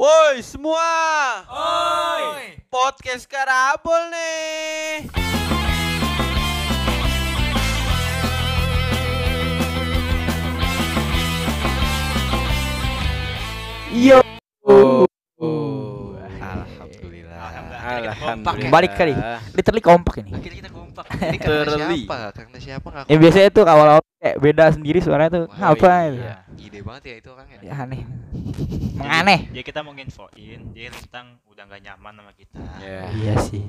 Woi semua, Oi. podcast Karabol nih. Yo. Alhamdulillah. Alhamdulillah. Balik kali. Literally kompak ini. Akhirnya kita kompak. Ini karena Literally. siapa? Karena siapa nggak? Ya biasanya tuh awal-awal kayak beda sendiri suaranya tuh. Wah, Apa iya. itu? Ide banget ya itu orangnya. Ya aneh. Menganeh. Jadi kita mau nginfoin dia tentang udah nggak nyaman sama kita. Ya. Iya sih.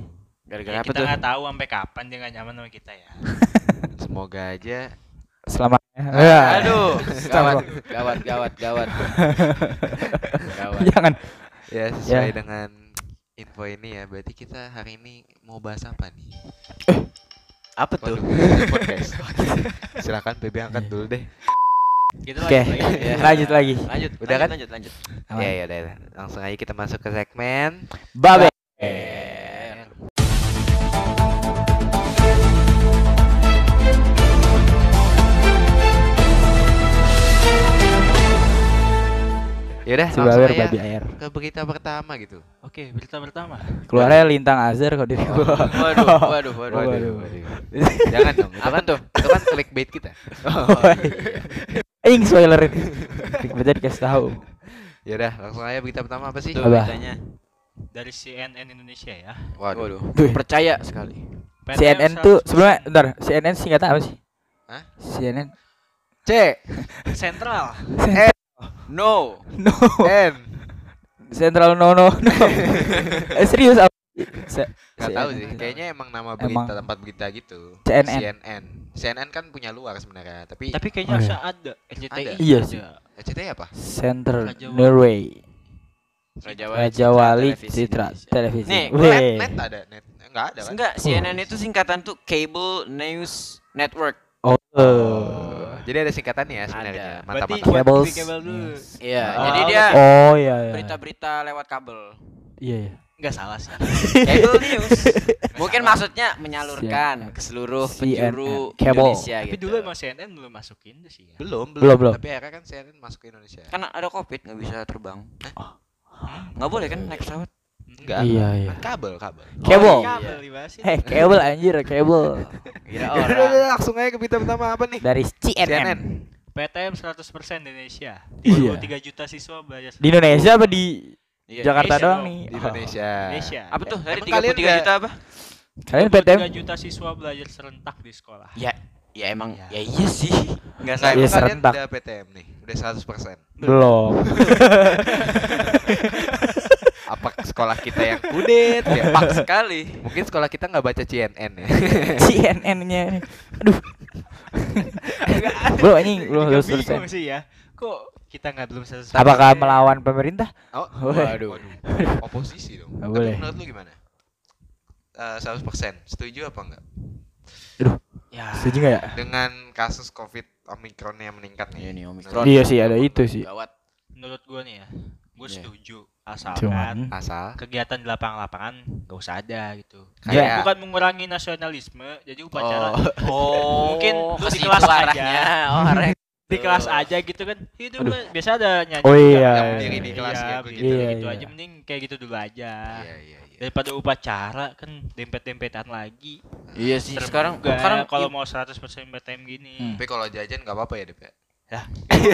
Gara-gara Ya, apa kita tuh? nggak tahu sampai kapan dia nggak nyaman sama kita ya. Semoga aja. Selamat. Aduh, Selamat. gawat, gawat, gawat, gawat. Gawat. Jangan. Ya sesuai Ya. dengan info ini ya. Berarti kita hari ini mau bahas apa nih? Apa tuh? Waduh, podcast. Silakan PB angkat dulu deh. Kita Oke. lanjut lagi. Ya. Lanjut lagi. Lanjut, Udah kan? Lanjut, lanjut. Ya ya udah, udah. Langsung aja kita masuk ke segmen. Babe. Eh, Ya udah, Si langsung aja babi air. ke berita pertama gitu. Oke, berita pertama. Keluarnya lintang azar kok diri gua. Waduh, waduh, waduh. Waduh. Jangan dong. Itu Apa kan tuh? Itu kan clickbait kita. Ing spoilerin. Kita dikasih tahu. Ya udah, langsung aja berita pertama apa sih? Tuh beritanya. Dari CNN Indonesia ya. Waduh. Waduh, Duh. percaya sekali. PTM CNN tuh 100% sebenarnya bentar, CNN singkatan apa sih? Hah? CNN C Sentral. No. No N. Central no no no eh, Serius apa? Se- Gak tahu sih. Kayaknya emang nama Emang. berita tempat berita gitu. CNN. CNN. CNN kan punya luar sebenarnya, tapi Tapi Oh, kayaknya iya. harusnya ada. RCTI. Ada. Iya ada. sih. RCTI apa? Center Raja Wali. Norway Raja Wali Televisi Citra. Televisi Nih, Net, net ada, net. Enggak ada kan? Enggak, CNN itu singkatan tuh Cable News Network. Oh, Oh, Jadi ada singkatannya ya sebenarnya. Ada. Cables. TV kabel dulu. Yes. Iya, Oh, jadi dia Oh iya iya berita-berita lewat kabel. Iya iya Enggak salah sih. Cable News. Mungkin maksudnya menyalurkan CNN. ke seluruh penjuru Cable. Indonesia Tapi gitu. dulu emang CNN belum masukin tuh sih ya. Belum, belum. Belum, belum. Tapi akhirnya kan CNN masuk ke Indonesia. Kan ada Covid nggak bisa terbang. Nggak boleh kan naik pesawat? Enggak. Iya iya Kan kabel, kabel. Cable Oh, iya. Kabel dibahasin. Eh kabel anjir kabel Kira Ya udah, udah, langsung aja ke berita pertama apa nih? Dari CNN CNN. PTM 100% Indonesia. Iya. 23 juta siswa belajar Di Indonesia apa di Iya. Jakarta Indonesia doang nih Di Indonesia. Indonesia. Apa tuh? Tadi Emang 33 kalian nggak- juta apa? Oh. Kalian PTM 23 juta siswa belajar serentak di sekolah. Ya, ya emang Ya. ya iya sih. Enggak. Iya, emang kalian serentak. udah PTM nih, udah 100%. belum sekolah kita yang kudet ya? Pak sekali. Mungkin sekolah kita nggak baca CNN ya. CNN-nya. Aduh. belum anjing, belum lulus lulus. sih ya. Kok kita nggak belum selesai? Apakah melawan pemerintah? Oh, Waduh. Oposisi dong. Nggak Tapi boleh. menurut lu gimana? Eh, 100% setuju apa enggak Ya. Setuju nggak ya? dengan kasus Covid Omicron yang meningkat Iya nih? nih Omikron. Iya sih, ada itu sih. Gawat. Menurut gua nih ya, gua Iya. setuju asalkan Cuman Asal kegiatan di lapangan-lapangan gak usah ada gitu. Kayak- Bukan mengurangi nasionalisme, jadi upacara Oh, Mungkin lu di kelas aja. arahnya. Oh, di kelas aja gitu kan. Itu Aduh. kan biasa ada nyanyi. Oh iya. yang berdiri di kelas iya, ya, begitu, Iya, gitu iya. aja mending kayak gitu dulu aja. Iya, iya, iya. Daripada upacara kan dempet-dempetan lagi. Iya sih, sekarang sekarang kalau mau 100% PTM gini. Hmm. Tapi kalau jajan nggak apa-apa ya, Dep ya?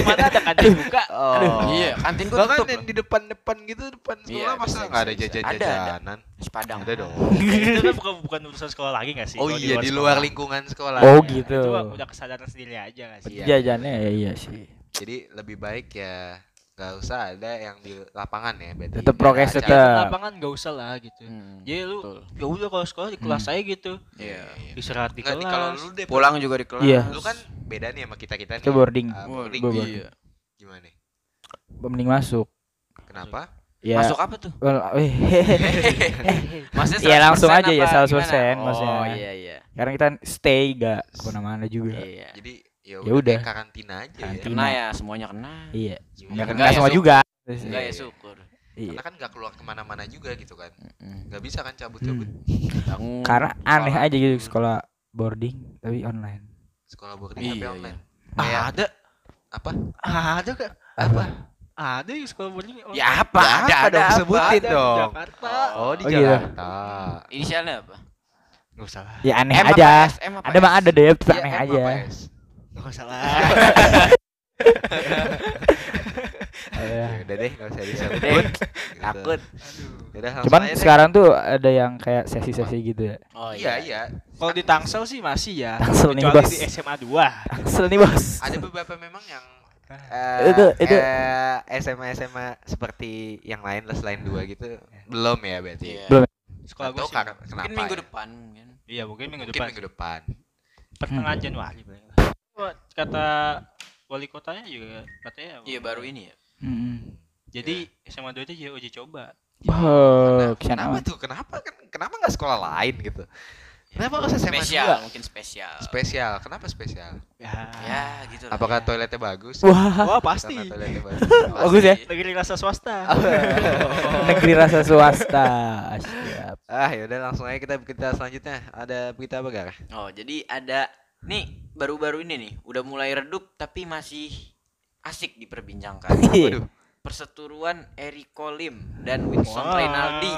Mana ada kantin buka? Oh. Iya, kantin gua Bahkan tutup. yang di depan-depan gitu depan sekolah Iya, masa bisa, nggak ada jajan-jajanan? Nasi Padang. Ada dong. itu kan bukan bukan urusan sekolah lagi gak sih? Oh iya di luar lingkungan sekolah. Oh Ya, gitu. Itu udah kesadaran sendiri aja gak sih? Iya. Jajannya ya iya sih. Jadi lebih baik ya nggak usah ada yang di lapangan ya berarti. Nggak prokes acara. lapangan gak usah lah gitu. Hmm, Jadi lu ya udah kalau sekolah di kelas Hmm. aja gitu. Iya. iya. Istirahat di Nggak, kelas. di- kalau lu deh Pulang juga di kelas. Iya. lu kan beda nih sama kita kita nih. Itu boarding. Waduh, boarding. Gua iya. Gimana nih? Mending masuk. Kenapa? Ya. Masuk apa tuh? Well, eh, Maksudnya Iya, langsung 100% aja ya, apa 100% gimana? maksudnya. Oh iya iya. Karena kita stay gak ke mana-mana juga. Iya. Jadi ya Ya udah karantina aja ya. Karantina. Kena ya, semuanya kena. Iya. Iya. Enggak Enggak ya, semua juga. Enggak ya Iya. syukur. Iya. Karena kan nggak keluar ke mana-mana juga gitu kan. Nggak bisa kan cabut-cabut. Hmm. Karena aneh Sekolah. aja gitu sekolah boarding tapi online. Sekolah boarding Iya, tapi iya. online. Ah, Kayak ada. apa? Ah, ada gak? Apa? Ada yang sekolah boarding. oh, Ya apa? Ya, ada, ada, apa? sebutin ada di dong. Jakarta. Oh di Oh, gitu. Jakarta. Inisialnya apa? Nggak usah lah. Ya aneh M apa aja. S? M apa Ada mah ada deh, tapi Iya, aneh aja. Nggak usah lah. Iya. Ya udah deh, nggak usah disebut. Gitu. Takut. Yaudah, langsung Cuman aja deh. sekarang tuh ada yang kayak sesi-sesi gitu ya. Oh Iya iya. Kalau di Tangsel sih masih ya. Tangsel nih, bos. di SMA 2. Tangsel nih bos. Ada beberapa memang yang Itu- itu. SMA SMA seperti yang lain lah selain dua gitu belum ya berarti. Iya. Belum. Sekolah gue sih. kenapa? Mungkin minggu ya? depan mungkin. Iya mungkin minggu Mungkin depan. minggu depan. Pertengahan Januari paling. Wah, Kata wali kotanya juga katanya. Iya baru ini ya. Hmm. Jadi SMA 2 itu juga uji coba. Oh, kenapa amat. tuh? Kenapa kan? Kenapa nggak sekolah lain gitu? Kenapa harus SMA Spesial, dua? mungkin spesial. Spesial. Kenapa spesial? Ya. Ya, gitu lah. Apakah ya. toiletnya bagus? Wah, Wah pasti. Karena toiletnya bagus. bagus ya. Negeri rasa swasta. Negeri rasa swasta. Siap. Ah, yaudah langsung aja kita berita selanjutnya. Ada berita apa Gar? Oh, jadi ada nih baru-baru ini nih udah mulai redup tapi masih asik diperbincangkan. Waduh. Perseteruan Eriko Lim dan Wilson Wah. Rinaldi.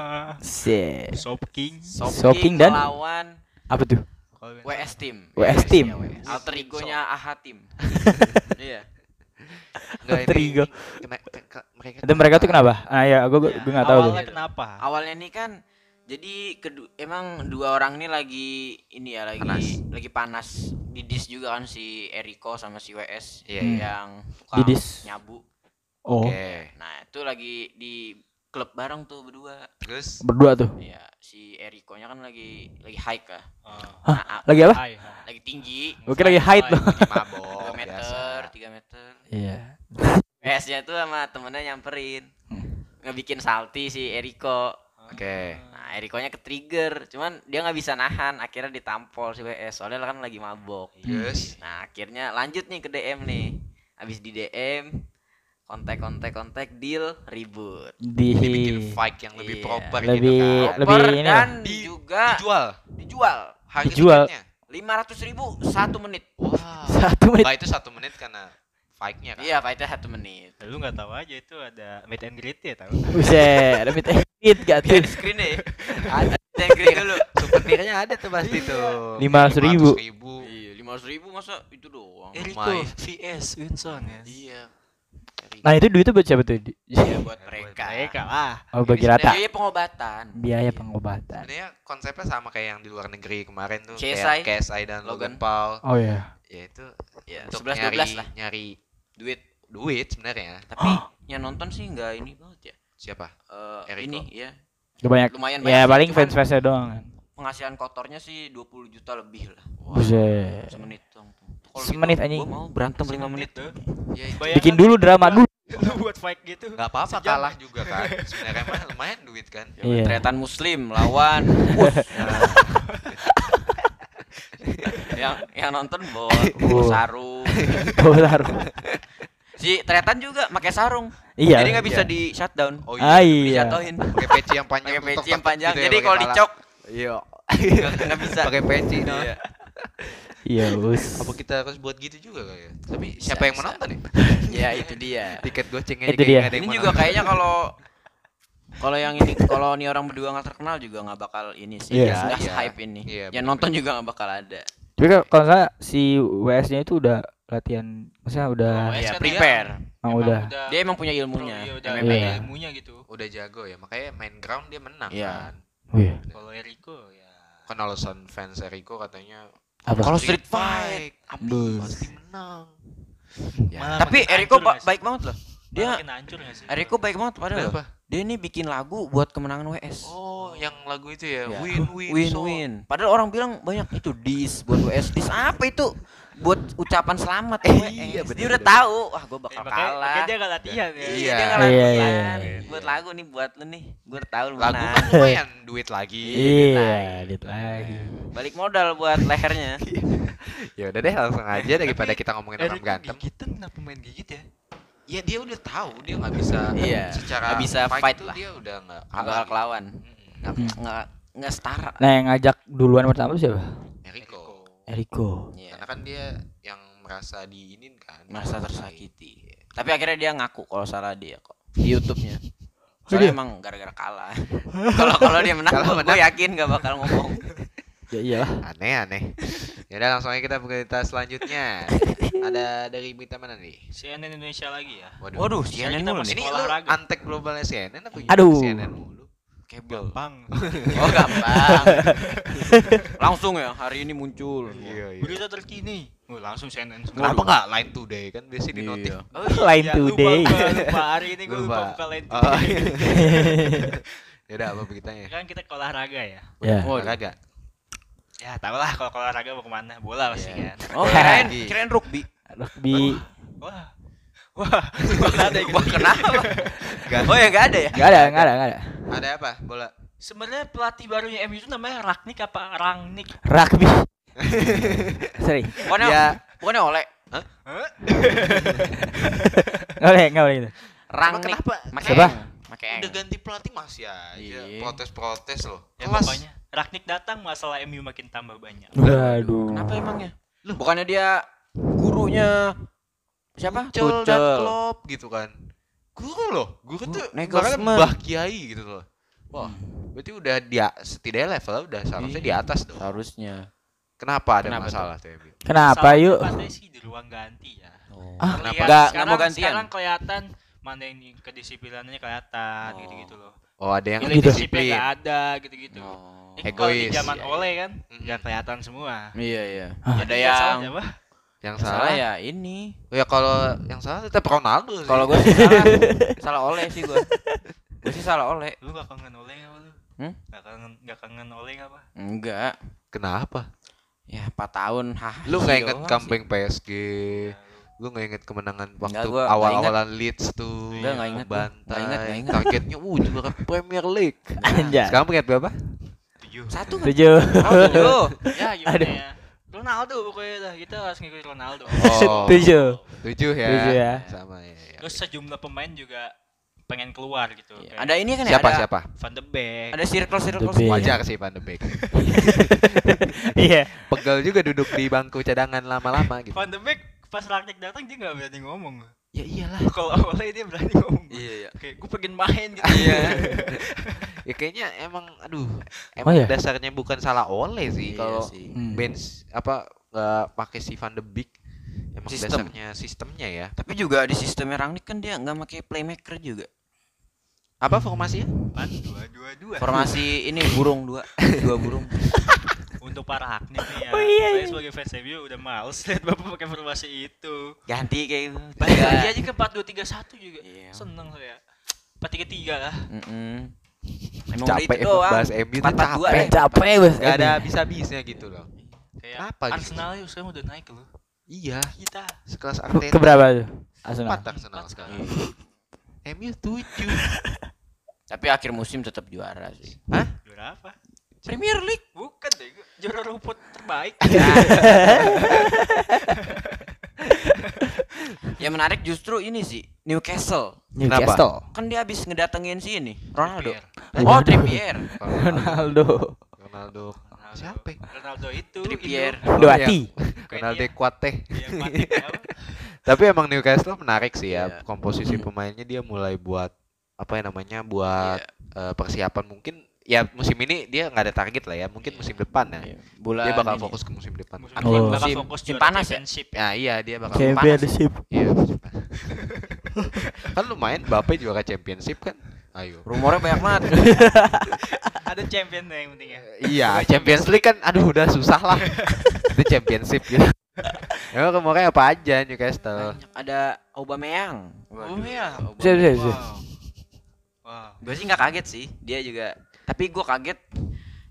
Soap King. Soking dan- melawan Apa tuh? WS Team. WS Team. Iya, WS. Alter egonya AHA Team. Iya. Enggak Alter ego. mereka tuh kenapa? Ah ya, gue gue Ya, nggak tahu tuh. Awalnya kenapa? Awalnya nih kan jadi kedu emang dua orang ini lagi ini ya lagi Panas. lagi panas didis juga kan si Eriko sama si WS Iya, iya. yang Didis. nyabu. Oh, Oke. Nah, itu lagi di klub bareng tuh berdua. Terus berdua tuh. Iya, si Erikonya kan lagi lagi high kah. Oh. Hah? Nah, Lagi apa? Lagi tinggi. Kira lagi height loh. lagi 3 mabok meter. 3 meter. Iya. WS-nya tuh sama temennya nyamperin. Ngebikin salty si Eriko. Oke. Nah, Erikonya ke trigger, cuman dia nggak bisa nahan, akhirnya ditampol si WS. Soalnya kan lagi mabok. Terus Nah, akhirnya lanjut nih ke DM nih. Habis di DM, kontak kontak kontak deal ribut. Di ini bikin fight yang lebih Iya. proper Lebih- gitu kan. lebih Proper ini dan Di- juga Dijual. dijual Harga Dijual. lima ratus ribu satu menit. Wah. satu menit. Lah itu satu menit karena fight-nya kan. Iya, fightnya satu menit. Lu nggak tahu aja itu ada meet and greet ya tahu. Buset, ada meet and greet gak tuh? Di screen deh. Ada yang greet dulu. Souvenirnya ada tuh pasti tuh. 500 ribu. ribu. Iya, lima ratus ribu masa itu doang. Eriko Lumayan. VS Winson ya. Iya. Nah itu duitnya buat siapa tuh? Iya buat mereka. Mereka lah. Oh bagi Ini rata. Biaya pengobatan. Biaya pengobatan. Sebenarnya konsepnya sama kayak yang di luar negeri kemarin tuh KSI. kayak KSI dan Logan, Logan. Paul. Oh ya. Ya itu Ya, untuk 11 nyari 12 lah nyari duit. duit sebenarnya. Tapi yang nonton sih enggak ini banget ya. Siapa? Eh Eriko. ini ya. Banyak. Lumayan Ya banyak sih, paling fans fansnya doang kan. Penghasilan kotornya sih 20 juta lebih lah. Buset. Semenit dong. Kalau Semenit, gitu, anjing. Gua mau berantem 5 menit. tuh. Ya itu Bayangkan Bikin dulu drama dulu. Lu buat fight gitu. nggak apa-apa Sejam. kalah juga kan. Sebenarnya mah lumayan duit kan. Iya. Tretan muslim lawan yang yang nonton bawa, bawa Wah. sarung. Si Tretan juga pakai sarung. Iya. Jadi nggak bisa Iya. di shutdown. Oh Ah iya. iya. Dijatuhin. Pakai peci yang panjang. Pakai peci yang panjang. gitu ya, Jadi kalau dicok Iya. nggak bisa. Pakai peci no. Iya. Iya us. Apa kita harus buat gitu juga kali ya? Tapi Bisa, siapa yang menonton ya? Ya itu dia. Tiket gocengnya Itu dia. nggak ada yang Ini juga kayaknya kalau kalau yang ini kalau ini orang berdua nggak terkenal juga nggak bakal ini sih. Iya. Nggak Iya. hype ini. Iya, yang nonton juga nggak bakal ada. Tapi kalau- kalau saya si WS-nya itu udah latihan, maksudnya udah Oh, Iya, kan prepare. emang udah. Dia emang punya pro, ilmunya. iya, udah MMA. Iya. ilmunya gitu. udah jago ya makanya main ground dia menang Iya. kan Wih, Kalau Eriko ya kan alasan fans Eriko katanya apa? Kalau street fight, Aduh. pasti menang ya Malah Tapi Eriko ba- baik banget loh. Dia? Eriko baik banget padahal. Kenapa? Dia ini bikin lagu buat kemenangan WS. oh yang lagu itu ya Ya. win win win song. win. Padahal orang bilang banyak itu dis buat WS. Dis apa itu? Buat ucapan selamat Eh, iya, dia bener, udah tahu, wah gue bakal makanya, kalah. makanya dia nggak latihan ya. Iya. Iya, dia nggak Iya, latihan. iya, iya. Buat lagu nih buat lu nih. Gue udah tahu lu lagu menang. kan lumayan duit lagi Iya, dit lagi. Balik modal buat lehernya. ya udah deh langsung aja daripada kita ngomongin orang berantem gigitan kenapa main gigit ya? ya dia udah tahu dia nggak bisa Iya, secara nggak bisa fight tuh lah. dia udah nggak Nggak kelawan. Mm-mm. Nggak nggak nggak setara. Nah, yang ngajak duluan pertama siapa? Eriko. Iya. karena kan dia yang merasa diinin kan Merasa Iya. tersakiti. Tapi akhirnya dia ngaku kalau salah dia kok di YouTube-nya. Soalnya emang gara-gara kalah. Kalau kalau dia menang, Kalau gue yakin gak bakal ngomong. Ya iyalah. Aneh aneh. Ya udah langsung aja kita ke berita selanjutnya. Ada dari berita mana nih? CNN Indonesia lagi ya. Waduh, Sekarang CNN kita mulu masih. Ini olahraga. antek globalnya CNN apa? Aduh. CNN Kebel. Gampang. Oh gampang. Langsung ya hari ini muncul. Iya iya. Berita terkini. Oh, langsung CNN semua. Kenapa nggak Line Today kan biasanya di notif. Iya. Oh, Line iya, Today. Lupa, lupa. Hari ini gue lupa Lupa. buka Line Oh, Today. iya. ya udah apa beritanya? Kan kita ke olahraga ya. Ya. Oh, Olahraga. Ya tau lah kalau olahraga mau ke mana. Bola pasti Iya. kan. Oh, Lagi. kirain rugby. Rugby Wah. Wah. Wah, ada yang Wah, kenapa? Gak- Oh ya nggak ada ya? Enggak ada, enggak ada, enggak ada. Ada apa? Bola. Sebenarnya pelatih barunya MU itu namanya Ragnik apa Rangnick? Rugby. Sorry. Bukannya, Ya. bukannya oleh Enggak boleh, enggak boleh gitu. Rangnick. kenapa? Make Siapa? eng. Udah ganti pelatih masih aja Iya. protes-protes loh. Ya Kelas. pokoknya Ragnik datang masalah MU makin tambah banyak. Waduh. Kenapa emangnya? Bukannya dia gurunya siapa? Tuchel dan Klopp gitu kan. Guru loh, guru tuh Nagelsmann. bahkan Mbah Kiai gitu loh. Wah, berarti udah dia setidaknya levelnya udah seharusnya di atas dong. Harusnya. Kenapa ada Kenapa tuh? masalah tuh? Kenapa Masalahnya yuk? Sih di ruang ganti ya. Ah, kenapa? Nggak- sekarang, mau gantian? Sekarang kelihatan mana di- kedisiplinannya kelihatan Oh. gitu-gitu loh. Oh, ada yang Gitu. Disiplin. nggak ada gitu-gitu. Oh. Ini kalau di Egois. zaman Iya, Ole kan Mm. nggak kelihatan semua. Iya iya. Ah. Ada Yang yang salah salah ya. ini. Ya kalau yang salah tetap Ronaldo sih. Kalau gue sih salah salah oleh sih gue. Gue sih salah oleh. Lu gak kangen Ole nggak lu? Hmm? Gak kangen gak kangen Ole nggak apa? Enggak. kenapa? Ya 4 tahun. Hah. Lu nggak iya inget comeback PSG? Ya, lu- Lu nggak inget kemenangan waktu awal-awalan Leeds tuh? Enggak, nggak inget gua. Bantai. Nggak inget, nggak inget. Targetnya uh juara Premier League. Anjay. Sekarang peringkat berapa? tujuh. Satu? Tujuh. Oh, tujuh. Ya gimana Aduh. ya? Ronaldo pokoknya dah kita harus ngikutin Ronaldo. Oh. Tujuh. Tujuh ya. Tujuh ya. Sama ya. ya. Terus sejumlah pemain juga pengen keluar gitu. Iya. Kayak Ada ini kan ya? Siapa ada, siapa? Van de Beek. Ada circle circle. Wajar sih Van de Beek. Iya. Pegel juga duduk di bangku cadangan lama-lama gitu. Van de Beek pas Ragnik datang dia nggak berani ngomong. Ya iyalah. Kalau Ole dia berani ngomong. Iya iya. Kayak gue pengen main gitu. Iya. ya kayaknya emang aduh, emang Oh, ya? dasarnya bukan salah Ole sih Iya kalau. Hmm. bench apa nggak pakai si Van de Beek. Emang Sistem. dasarnya sistemnya ya. Tapi juga di sistemnya Rangnick kan dia nggak pakai playmaker juga. Apa formasinya? Empat dua dua dua. Formasi ini burung dua, dua burung. Untuk para Ragnik nih ya. Oh, iya, Saya iya. sebagai fans MU udah males lihat bapak pakai formasi itu. Ganti kayak gitu. Balik lagi aja ke empat dua tiga satu juga. Iya. Seneng saya. Empat tiga tiga lah. Mm-mm. Emang Capek itu emang doang. bahas MU tuh Empat, empat, dua, capek. eh. Capek bos. Gak ada bisa-bisnya gitu loh. Kayak Kenapa gitu? Arsenal yuk sekarang udah naik loh. Iya, Kita. sekelas Ke Arteta. berapa tuh? Arsenal. Empat Arsenal sekarang. MU tujuh. Tapi akhir musim tetap juara sih. Juara apa? Premier League. Bukan deh, juara rumput terbaik. Yang menarik justru ini sih Newcastle. Newcastle. Kan dia habis ngedatengin si ini Ronaldo. Trippier. Oh Trippier. Ronaldo. Ronaldo. Ronaldo. Siapa? Ronaldo itu. Trippier. Doati. Ronaldo Kuate. Yang mati apa? Tapi emang Newcastle menarik sih ya. Iya. Komposisi pemainnya dia mulai buat apa ya namanya buat eh, persiapan mungkin ya musim ini dia nggak ada target lah ya. Mungkin musim depan ya. Iya. Bulan Dia bakal ini. fokus ke musim depan. Musim Oh. bakal Musim- fokus musim panas ya? Ya iya dia bakal Championship. Iya, musim panas. kan lumayan Bape juara championship kan. Ayo. Rumornya banyak banget. Ada champion yang penting ya. Iya, Champions League kan aduh udah susah lah. Itu championship gitu. Emang kemarin apa aja Newcastle? Ada Aubameyang. Iya. Siap, siap. Wow. Wow. Gue sih nggak kaget sih. Dia juga. Tapi gue kaget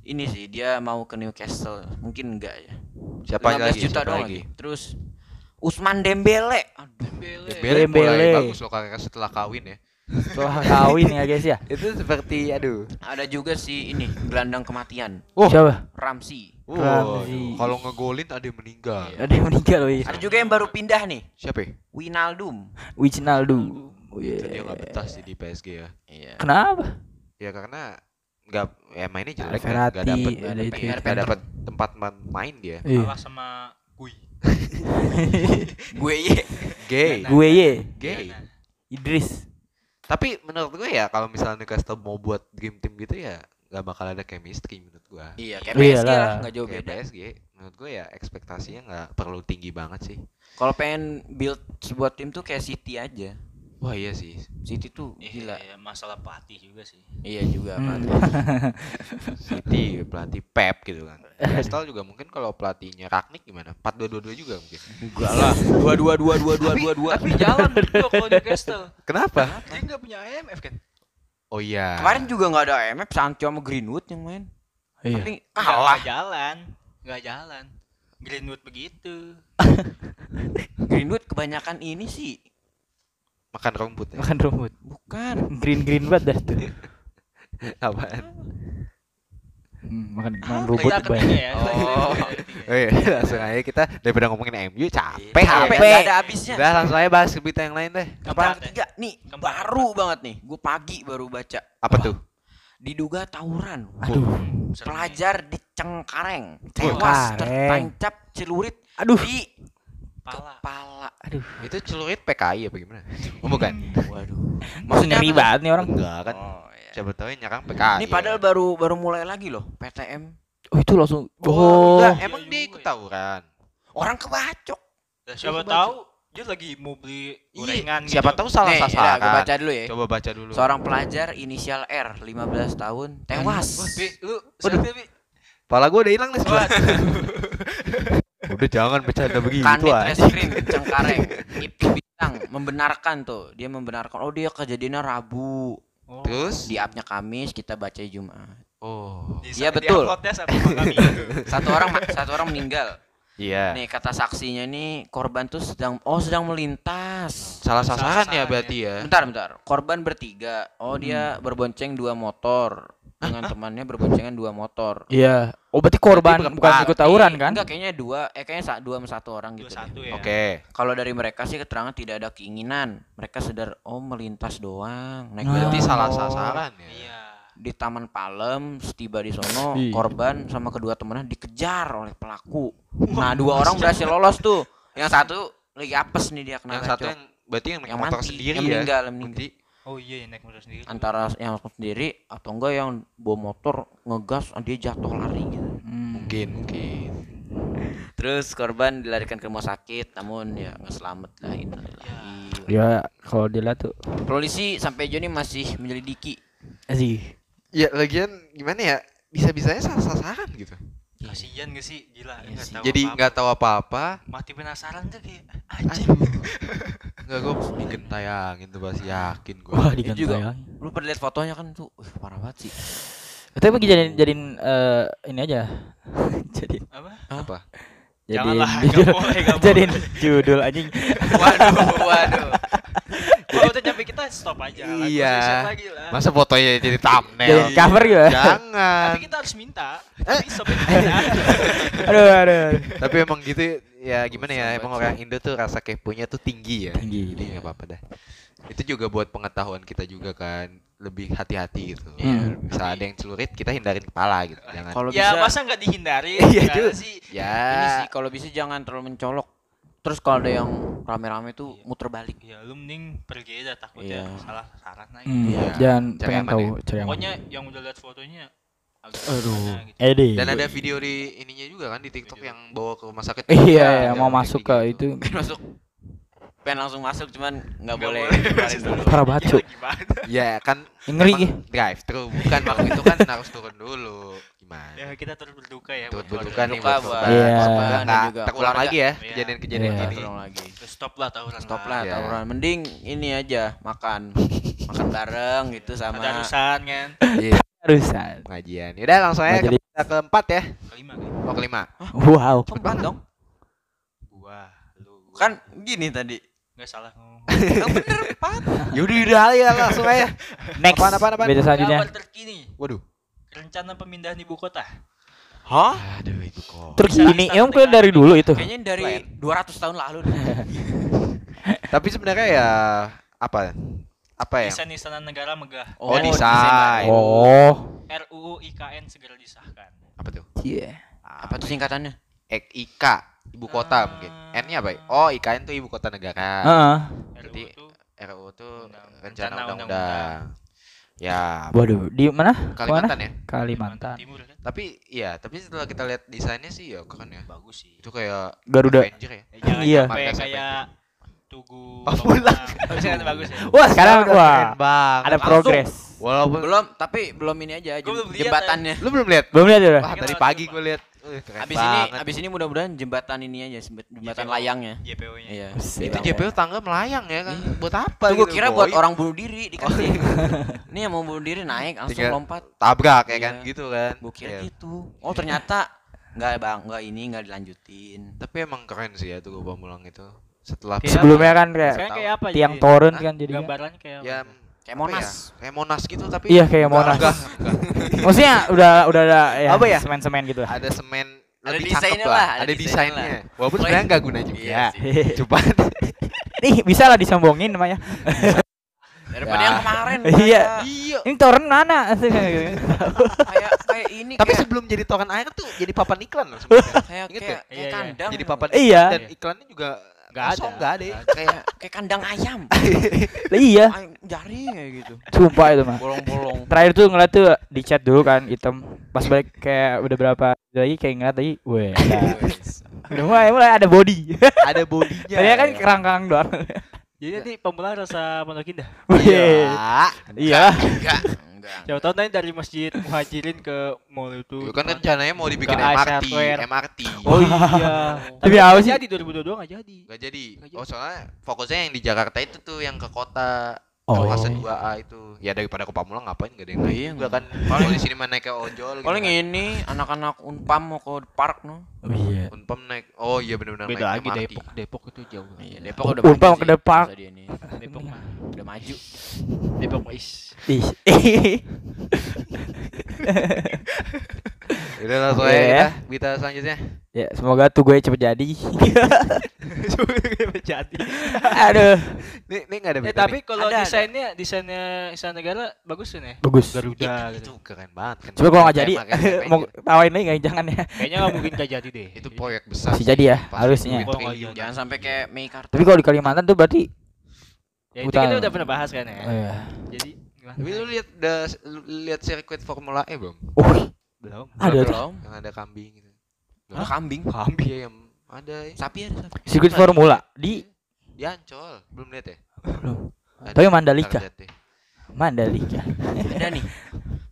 ini sih dia mau ke Newcastle. Mungkin enggak ya. Siapa 15 lagi? juta Siapa doang lagi? lagi. Terus Usman Dembele. Aduh. Dembele. Dembele Dembele. bagus loh karirnya setelah kawin ya. Setelah kawin ya guys ya. Itu seperti aduh. Ada juga si ini gelandang kematian. Oh. Siapa? Ramsey. Wow, Ramsey. kalau ngegolin ada yang meninggal. Ada yang meninggal loh. Ada juga yang baru pindah nih. Siapa? ya? Winaldum. Wijnaldum. Oh, iya. dia nggak betah sih di PSG ya. Iya. Kenapa? Ya karena nggak ya mainnya jelek kan, nggak dapat ada itu. nggak dapat tempat ma- main dia. Iya. Kalah sama Gui. Gue ye. Gay. Gue ye, Gay. Idris. Tapi menurut gue ya kalau misalnya Newcastle mau buat dream team gitu ya nggak bakal ada chemistry menurut gue. Iya, kayak Iyalah. PSG lah, nggak jauh Kayak beda. PSG, menurut gue ya ekspektasinya nggak perlu tinggi banget sih. Kalau pengen build sebuah tim tuh kayak City aja. Wah iya sih. City tuh Iya, gila. iya, masalah pelatih juga sih. Iya juga Hmm. City pelatih Pep gitu kan. Newcastle juga mungkin kalau pelatihnya Ragnik gimana? 4-2-2-2 juga mungkin. Enggak lah. Dua dua dua dua dua dua dua. Tapi jalan berdua kalau Newcastle. Kenapa? Dia nggak punya IMF kan? Oh iya. Kemarin juga nggak ada IMF, Sancho sama Greenwood yang main. Iya. Tapi kalah. nggak jalan, nggak jalan. Greenwood begitu. Greenwood kebanyakan ini sih. Makan rumput ya. Makan rumput. Bukan. Green green banget dah tuh. Apaan? Hmm, makan, makan Ah, rumput banyak. ya. Oh. Oh iya, langsung aja kita daripada ngomongin MU capek. Capek, capek. nggak ada habisnya. Udah langsung aja bahas berita yang lain deh. Apa? Tiga nih, baru banget nih. Gue pagi baru baca. Apa tuh? Diduga tawuran. Aduh. Pelajar di Cengkareng Cengkareng. tewas tertancap celurit Aduh. di nih. Pala. kepala. Aduh. Itu celurit PKI apa gimana? Oh, bukan. Waduh. Maksudnya banget nih orang. Enggak kan. Oh, iya. Siapa tahu yang nyerang PKI. Ini padahal baru baru mulai lagi loh PTM. Oh itu langsung. Oh, Oh. enggak, emang Iya dia ikut ya. tawuran. Orang kebacok. Siapa Coba tahu dia lagi mau beli gorengan Iya, Siapa gitu. tahu salah Nih, sasaran. gue baca dulu ya. Coba baca dulu. Seorang pelajar inisial R, 15 tahun, tewas. Wah, Bi, lu Waduh. Kepala gue udah hilang nih sebelah. udah jangan bercanda begitu Kanit. Reskrim Cengkareng itu bilang membenarkan tuh dia membenarkan oh dia kejadiannya Rabu Oh. Terus? di upnya Kamis kita baca Jumat Oh. Iya, betul. kami. satu orang satu orang meninggal Iya. nih kata saksinya nih korban tuh sedang oh sedang melintas Salah sasaran Sasaran ya ya. berarti ya. bentar bentar korban bertiga oh dia berbonceng dua motor dengan temannya berboncengan dua motor Iya. Oh berarti korban Berarti bukan ikut tawuran kan? enggak kayaknya dua eh kayaknya sa- dua sama satu orang Dua gitu satu ya. Oke. Kalau dari mereka sih keterangan tidak ada keinginan. Mereka sadar oh melintas doang. Naik Nah. Berarti salah sasaran ya. Iya. Di Taman Palem, setiba di sono, Ih. korban sama kedua temannya dikejar oleh pelaku. Nah, dua orang berhasil lolos tuh. Yang satu lagi apes nih dia kena Yang satu yang berarti yang naik Yang motor mati, sendiri yang ya. meninggal, meninggal. Oh iya, naik motor sendiri. Antara yang sendiri atau enggak yang bawa motor ngegas dia jatuh lari gitu. Hmm. mungkin mungkin. Terus korban dilarikan ke rumah sakit namun ya nggak selamat lah ini. Ya kalau dilihat tuh Polisi sampai Joni masih menyelidiki sih. Ya lagian gimana ya? Bisa-bisanya salah sasaran gitu. Kasihan gak sih? Gila, Iya nggak sih. tahu Jadi nggak tahu apa-apa. mati penasaran tuh kayak anjing. Enggak gue bikin tayangin tuh pasti yakin gue. Wah Itu diganti juga. ya. Lu pernah lihat fotonya kan tuh, wih, parah banget sih. Tapi jadiin jadiin eh, ini aja. jadi Apa? Apa? jadiin Janganlah, judul, nggak boleh, nggak jadiin judul anjing. Waduh, waduh. Kalau udah nyampe kita stop aja. Iya. lagi lah. Masa fotonya jadi thumbnail? Jadiin cover gitu. Jangan. Tapi kita harus minta. Tapi stop aja. aduh, aduh. aduh. Tapi emang gitu ya gimana ya? Emang orang Indo tuh rasa keponya tuh tinggi ya. Tinggi. Jadi nggak apa-apa dah. Itu juga buat pengetahuan kita juga kan lebih hati-hati gitu. Hmm. Bisa ada yang celurit kita hindarin kepala gitu. Jangan. Kalau ya bisa masa nggak dihindari? Iya, Gimana juga. sih. Ya. ini sih kalau bisa jangan terlalu mencolok. Terus kalau ada yang rame-rame tuh muter balik. Ya lu mending pergi aja takutnya Iya. salah sasaran lagi. Hmm, Iya. Jangan Cari pengen tahu ya. cari Pokoknya yang udah lihat fotonya agak Aduh. gitu. Edi. Dan ada video di ininya juga kan di TikTok Video. yang bawa ke rumah sakit. Iya, Iya, ya, mau masuk ke gitu. itu masuk. Pengen langsung masuk cuman nggak boleh. boleh. dulu. parah banget Cuk. Ya kan ngeri drive thru bukan waktu itu kan harus turun dulu. Gimana? Ya kita turut berduka ya. Turut berduka nih Berduka buat buat korban. Iya. Nggak juga terulang lagi ya Iya. kejadian-kejadian Iya. gini. Tolong lagi. Stop lah tawuran. Stop lah tawuran. Mending ini aja makan. Makan bareng gitu sama Ada urusan kan. Iya, Harusan. pengajian. Yaudah langsung aja ke keempat ya. Kelima kan. Oh kelima. Wow. Cepat dong. Gua, lu. Kan gini tadi. Nggak salah ngomong. Yang bener empat. Yaudah udah ya langsung aja. Next. Apaan, apaan, apaan? Berita selanjutnya. Kabar terkini. Waduh. Rencana pemindahan ibu kota. Hah? Aduh itu kok. Terkini. Emang udah dari dulu itu. Kayaknya dari 200 tahun lalu. Tapi sebenarnya ya apa? Apa ya? Desain istana negara megah. Oh, Oh, desain. Oh. RUU IKN segera disahkan. Apa tuh? Iya. Apa tuh singkatannya? EK. Ibu kota mungkin. N-nya apa? ya? Oh, IKN tuh ibu kota negara. Heeh. Berarti RUU tuh RUU tuh Undang- rencana undang-undang. Ya, Waduh, di mana? Kalimantan ya. Kalimantan. Timur kan Tapi iya, tapi setelah kita lihat desainnya sih ya keren ya. bagus sih. Itu kayak Garuda. Avenger ya. Eh, jangan Iya. Markas kayak Tugu Oh. Tapi kan bagus ya. Wah, sekarang udah wah ada Langsung. progres. Walaupun Belum, tapi belum ini aja jembatannya. lu belum lihat? Belum lihat ya? Wah, tadi pagi gue lihat. Keren Abis ini, banget. abis ini mudah-mudahan jembatan ini aja, jembatan JPO. layangnya. JPO-nya. Iya. Itu JPO tangga melayang ya kan. Iya. Buat apa Tuh gue gitu, kira boy? buat orang bunuh diri dikasih. Ini yang mau bunuh diri naik langsung Tinggal- lompat. tabrak ya Iya. kan gitu kan. Gue kira Iya. gitu. Oh ternyata nggak bang, nggak ini nggak dilanjutin. Tapi emang keren sih ya tuh Pamulang itu. Setelah Kayak Sebelumnya kan kayak Sekarang kayak apa tiang jadi? torun Hah? kan jadi. Gambarannya kayak ya apa? Kayak Monas. ya? Kayak Monas gitu tapi Iya, kayak enggak, Monas. enggak, enggak. Maksudnya udah udah ada ya Apa ya? semen-semen gitu lah. ada semen Ada lebih desainnya cakep lah, ada ada desainnya desainnya. Walaupun sebenarnya enggak guna juga. Iya. Cuma Nih bisa lah disombongin namanya. Daripada Ya. yang kemarin. Iya. iya. Ini torrent mana? Kayak kayak ini Tapi kayak sebelum jadi tokan air tuh jadi papan iklan loh sebenarnya. kayak kayak, ya? kayak Iya, iya. kandang. jadi papan Iya. dan iklannya juga Nggak kosong, ada. nggak ada. ya. kayak kayak kandang ayam. Lah iya, Jaring kayak gitu. sumpah itu mah. Bolong-bolong. Terakhir tuh ngeliat tuh di chat dulu kan hitam. Pas balik kayak udah berapa lagi kayak ngeliat lagi, weh. Udah mulai mulai ada body. ada bodinya. Tadinya kan ya. kerangkang doang. Jadi nanti Pamulang rasa Pondok Indah. Wih. Iya. Enggak, enggak. Siapa tahu nanti dari Masjid Muhajirin ke mall itu. Itu kan rencananya mau dibikin Ke MRT, MRT. Oh iya. Tapi sih? Jadi 2022 nggak jadi. Gak jadi. Nggak jadi. Oh soalnya fokusnya yang di Jakarta itu tuh yang ke kota Oh. kawasan 2A itu. Ya daripada ke Pamulang ngapain gak ada yang naik Iya, juga kan. Kalau di sini mah naik ke ojol Paling gitu kan. ini anak-anak Unpam mau ke park no. Oh iya. Unpam naik. Oh iya benar-benar Beda lagi MRT. Depok. Depok itu jauh. Iya, Depok udah Unpam ke nih. Depok mah. Udah maju. Depok mah is. Ih. Udah langsung aja Iya kita berita selanjutnya. Ya, semoga tuh gue cepet jadi. jadi. Aduh, Nih nih enggak ada Eh tapi nih. kalau desainnya desainnya Istana Negara bagus kan ya? bagus. Garuda itu gitu. keren banget kan. Coba kalau nggak jadi, mau tawain lagi nggak? Jangan ya. Kayaknya nggak mungkin nggak jadi deh. itu proyek besar. Masih sih. jadi ya, harusnya. Jangan sampai kayak Meikarta. Tapi kalau di Kalimantan tuh berarti Ya itu kita udah pernah bahas kan ya. oh, iya. Jadi gimana? Tapi lu lihat lihat sirkuit Formula E belum? Oh, belum. ada tuh. Belum. Yang ada kambing gitu. Ada kambing. Kambing ya yang ada ya. Sapi ada sapi. Sirkuit Formula di Di Ancol, belum lihat ya? Belum. Ada. Tapi Mandalika. Ntar lihat deh. Mandalika. Ada nih.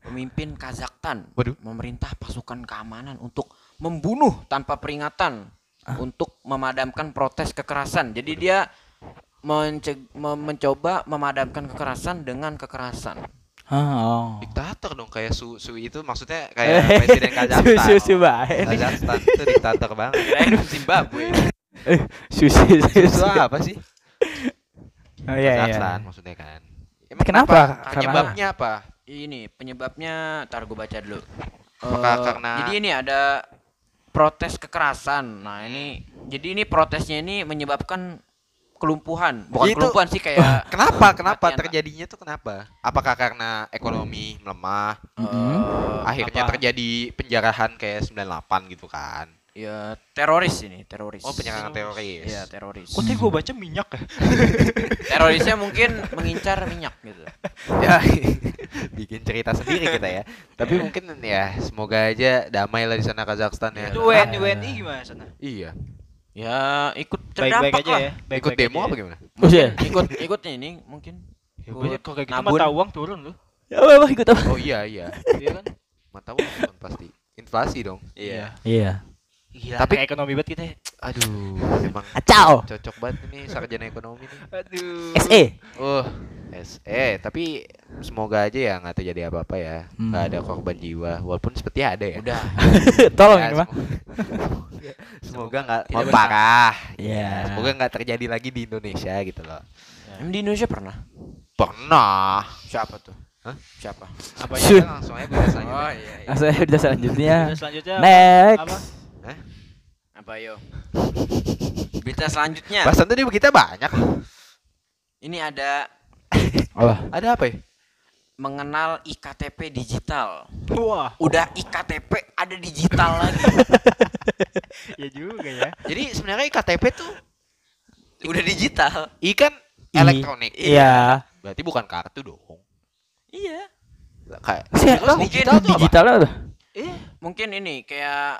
Pemimpin Kazakhstan Waduh. memerintah pasukan keamanan untuk membunuh tanpa peringatan untuk memadamkan protes kekerasan. Jadi dia mence- me- mencoba memadamkan kekerasan dengan kekerasan. Ah, oh. Diktator dong kayak su su itu maksudnya kayak presiden Kazakhstan. Susu bae. Kazakhstan itu diktator banget. Kirain Zimbabwe. Susu Susu susu. apa sih? Oh iya iya. Kazakhstan maksudnya kan. Emang Kenapa? Karena Penyebabnya apa? Ini penyebabnya, tar gue baca dulu. Apakah Eh, karena- Jadi ini ada protes kekerasan. Nah ini, jadi ini protesnya ini menyebabkan kelumpuhan. Bukan Itu- kelumpuhan sih kayak Kenapa? Kenapa terjadinya tuh kenapa? Apakah karena ekonomi melemah, eh, akhirnya apa, terjadi penjarahan kayak 98 gitu kan? ya teroris ini, teroris. Oh, penyerangan teroris. Iya, teroris. Kok tadi gue baca minyak ya? Terorisnya mungkin mengincar minyak gitu. ya bikin cerita sendiri kita ya. Tapi mungkin ya semoga aja damai lah di sana Kazakhstan ya. Itu WNI WNI gimana sana? Iya. Ya ikut Baik-baik terdampak aja lah. ya. Ikut Baik-baik demo aja apa ya. gimana? Iya. Ikut ikut ini mungkin. Ya, banyak kalau kayak gitu Nabun. mata uang turun loh. Ya apa apa ikut apa? Oh iya iya. Iya kan? Mata uang turun pasti. Inflasi dong. Iya. Iya. Gila, Tapi- ekonomi banget kita ya. Aduh, emang Kacau. cocok banget ini sarjana ekonomi nih. Aduh. SE. Oh, SE, tapi semoga aja ya nggak terjadi apa-apa ya. Hmm. Nggak ada korban jiwa, walaupun seperti ada ya. Udah. Tolong Ya, ini mah. semoga- Semoga nggak parah. Iya. Semoga nggak terjadi lagi di Indonesia gitu loh. Em, Di Indonesia pernah? Pernah. Siapa tuh? Hah? Siapa? Apa ya? Langsung aja berita selanjutnya. Oh iya. iya. Langsung aja udah selanjutnya. Selanjutnya Next. apa? Apa yo? Berita selanjutnya. Bahasan tadi kita banyak. Ini ada Apa? Ada apa ya? mengenal iktp digital Wah, udah iktp ada digital lagi ya juga ya. Jadi sebenarnya KTP tuh udah digital I kan I- elektronik. Iya. Berarti bukan kartu dong. iya Kayak lo digital tuh apa? digital apa? eh mungkin ini kayak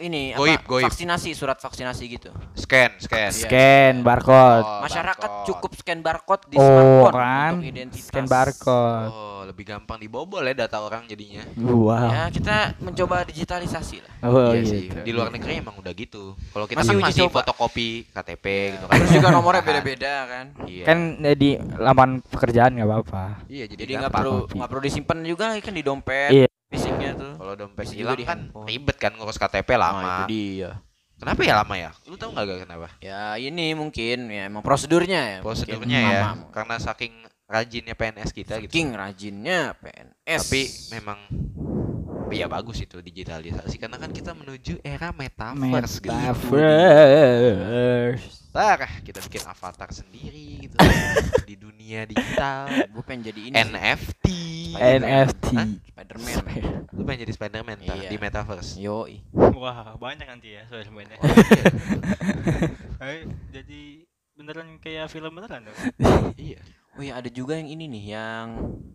ini Goib, apa goib. vaksinasi surat vaksinasi gitu Scan, scan. Iya. Scan barcode. Oh, masyarakat barcode. cukup scan barcode di Oh smartphone kan, untuk identitas scan barcode. Oh, lebih gampang dibobol ya data orang jadinya. Wow. ya kita mencoba digitalisasi lah Oh iya sih. gitu. Di luar negeri emang udah gitu. Kalau kita Masih kan uji masih coba. fotokopi KTP gitu kan. terus juga nomornya beda-beda kan Iya. Kan eh, di laman pekerjaan nggak apa-apa. iya jadi, jadi nggak perlu nggak perlu disimpan juga kan di dompet Iya. Fisiknya tuh Kalau dompet Bisa hilang kan ribet kan ngurus KTP Nah, lama. itu dia Kenapa ya lama ya? Lu tahu nggak Gak kenapa? ya ini mungkin ya emang prosedurnya ya Prosedurnya ya, lama. karena saking rajinnya PNS kita gitu. Saking rajinnya PNS Tapi memang ya bagus itu digitalisasi karena kan kita menuju era metaverse, gitu. Metaverse. Ntar kita bikin avatar sendiri gitu di dunia digital. gue pengen jadi ini NFT. NFT. Hah? Spiderman Lu pengen jadi Spiderman Iya. di metaverse. yoi Wah, banyak nanti ya soal mainnya. Oh, iya. Eh, jadi beneran kayak film beneran dong. iya. oh ya ada juga yang ini nih yang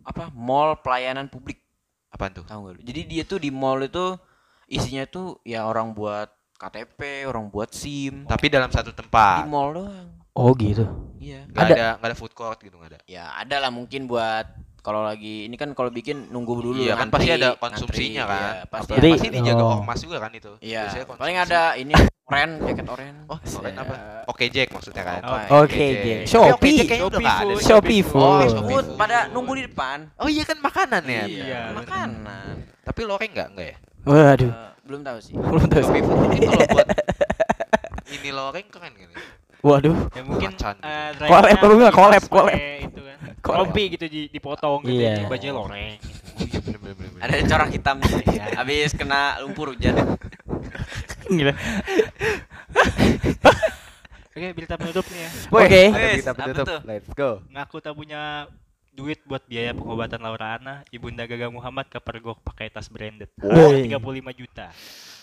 apa mall pelayanan publik Apaan tuh? tahu lu jadi dia tuh di mall itu isinya tuh ya orang buat KTP orang buat SIM Tapi dalam satu di tempat. mall doang Oh gitu. iya Gak Ada. ada nggak ada food court gitu nggak ada. ya ada lah mungkin buat kalau lagi ini kan kalau bikin nunggu dulu Iya kan ngantri, pasti ada ngantri, konsumsinya iya, kan. pasti Jadi- pasti dijaga oh. ormas juga kan itu. iya paling ada ini oren jaket oren Oh, keren Iya. apa? Oke Jack maksudnya kan. Oke, Jack. Shopee. Shopee nggak. Food. Shopee Food. Pada nunggu di depan Oh iya kan makanan ya. Iya. makanan Tapi loreng nggak enggak ya? Waduh. Eh, belum tahu sih Belum tahu sih. Shopee Food mungkin kalau buat ini loreng keren kan? Waduh. Ya mungkin Collab, drivernya perlu nggak? Itu kan. Rompi gitu di, dipotong gitu Iya. di bajunya loreng. gitu. Oh iya ada corak hitam habis kena lumpur hujan Gila. Oke, berita penutup nih ya. Oke. Ada Wes, berita penutup. Let's go. Ngaku tak punya duit buat biaya pengobatan Laura Ana, Ibunda Gaga Muhammad kepergok pakai tas branded. Woi. 35 juta.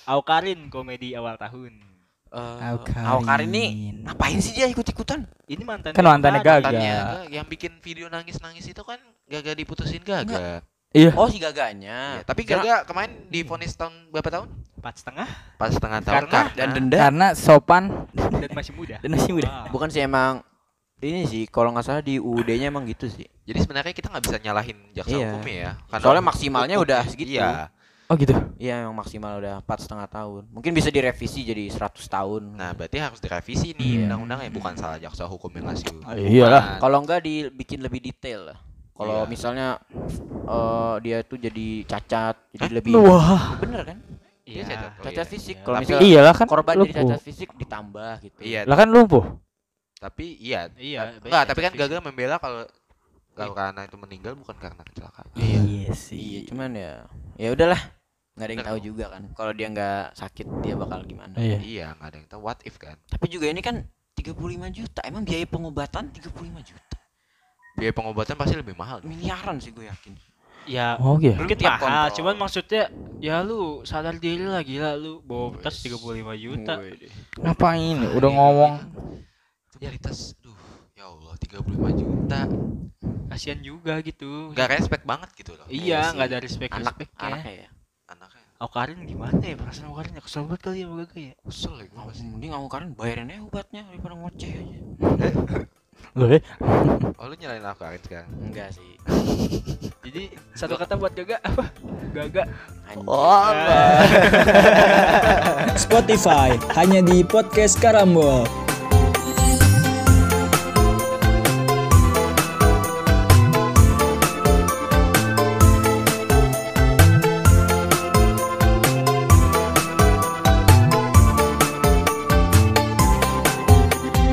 Aukarin komedi awal tahun. Eh, Aukarin. Aukarin ini ngapain sih dia ikut-ikutan? Ini mantan Kan mantannya Gaga. Tanya yang bikin video nangis-nangis itu kan Gaga diputusin Gaga. Iya. Oh si gaganya. Iya, tapi Gaga kemarin divonis tahun berapa tahun? empat setengah Pas setengah tahun Karena- karena dan denda. Karena sopan dan masih muda. dan masih muda. Wah. Bukan sih emang ini sih kalau nggak salah di UUD-nya emang gitu sih. Jadi sebenarnya kita nggak bisa nyalahin jaksa Iya. hukumnya ya. Karena Soalnya maksimalnya hukum- udah segitu. Iya. Oh gitu. Iya emang maksimal udah empat setengah tahun. Mungkin bisa direvisi jadi 100 tahun. Nah, berarti harus direvisi nih Iya. undang-undangnya bukan salah jaksa hukum yang ngasih. Ah, iyalah. hukuman. kalau nggak dibikin lebih detail lah. Kalau Iya. misalnya eh, dia tuh jadi cacat, jadi Hah? lebih Wah. bener kan? Iya, cacat. Oh, Cacat iya. fisik. Iya. Kalau misalnya Iyalah kan korban lumpuh. jadi cacat fisik ditambah gitu. Iya, Lah kan lumpuh. tapi iya. Iya, Enggak, tapi kan fisik. Gaga membela kalau kalau karena itu meninggal bukan karena kecelakaan. Iya Iya, sih. cuman ya ya udahlah. Nggak ada yang tahu juga kan. Kalau dia nggak sakit dia bakal gimana. Iya. Iya, nggak ada yang tahu what if kan. Tapi juga ini kan 35 juta. Emang biaya pengobatan 35 juta. Biaya pengobatan pasti lebih mahal. dong. Miliaran sih gue yakin. Ya, Oh gitu. mungkin tiap mahal, kontrol. cuman maksudnya ya lu sadar diri lah gila lu bawa tas 35 juta. Ngapain? Udah ngomong. Nyari tas, duh, ya Allah 35 juta. Kasihan juga gitu. Nggak respect banget gitu loh. Iya, Iya nggak ada respect Anak respectnya. anaknya ya. Aukarin gimana ya perasaan Aukarin ya kesel banget kali ya sama Gaga ya. kesel ya gue pasti. mending kan bayarin aja obatnya daripada ngoceh aja. Loh, eh. Oh lu nyalain aku Arin sekarang. Enggak sih. Jadi satu kata buat Gaga apa? Gaga. Anjing. Oh, Spotify hanya di podcast Karambol.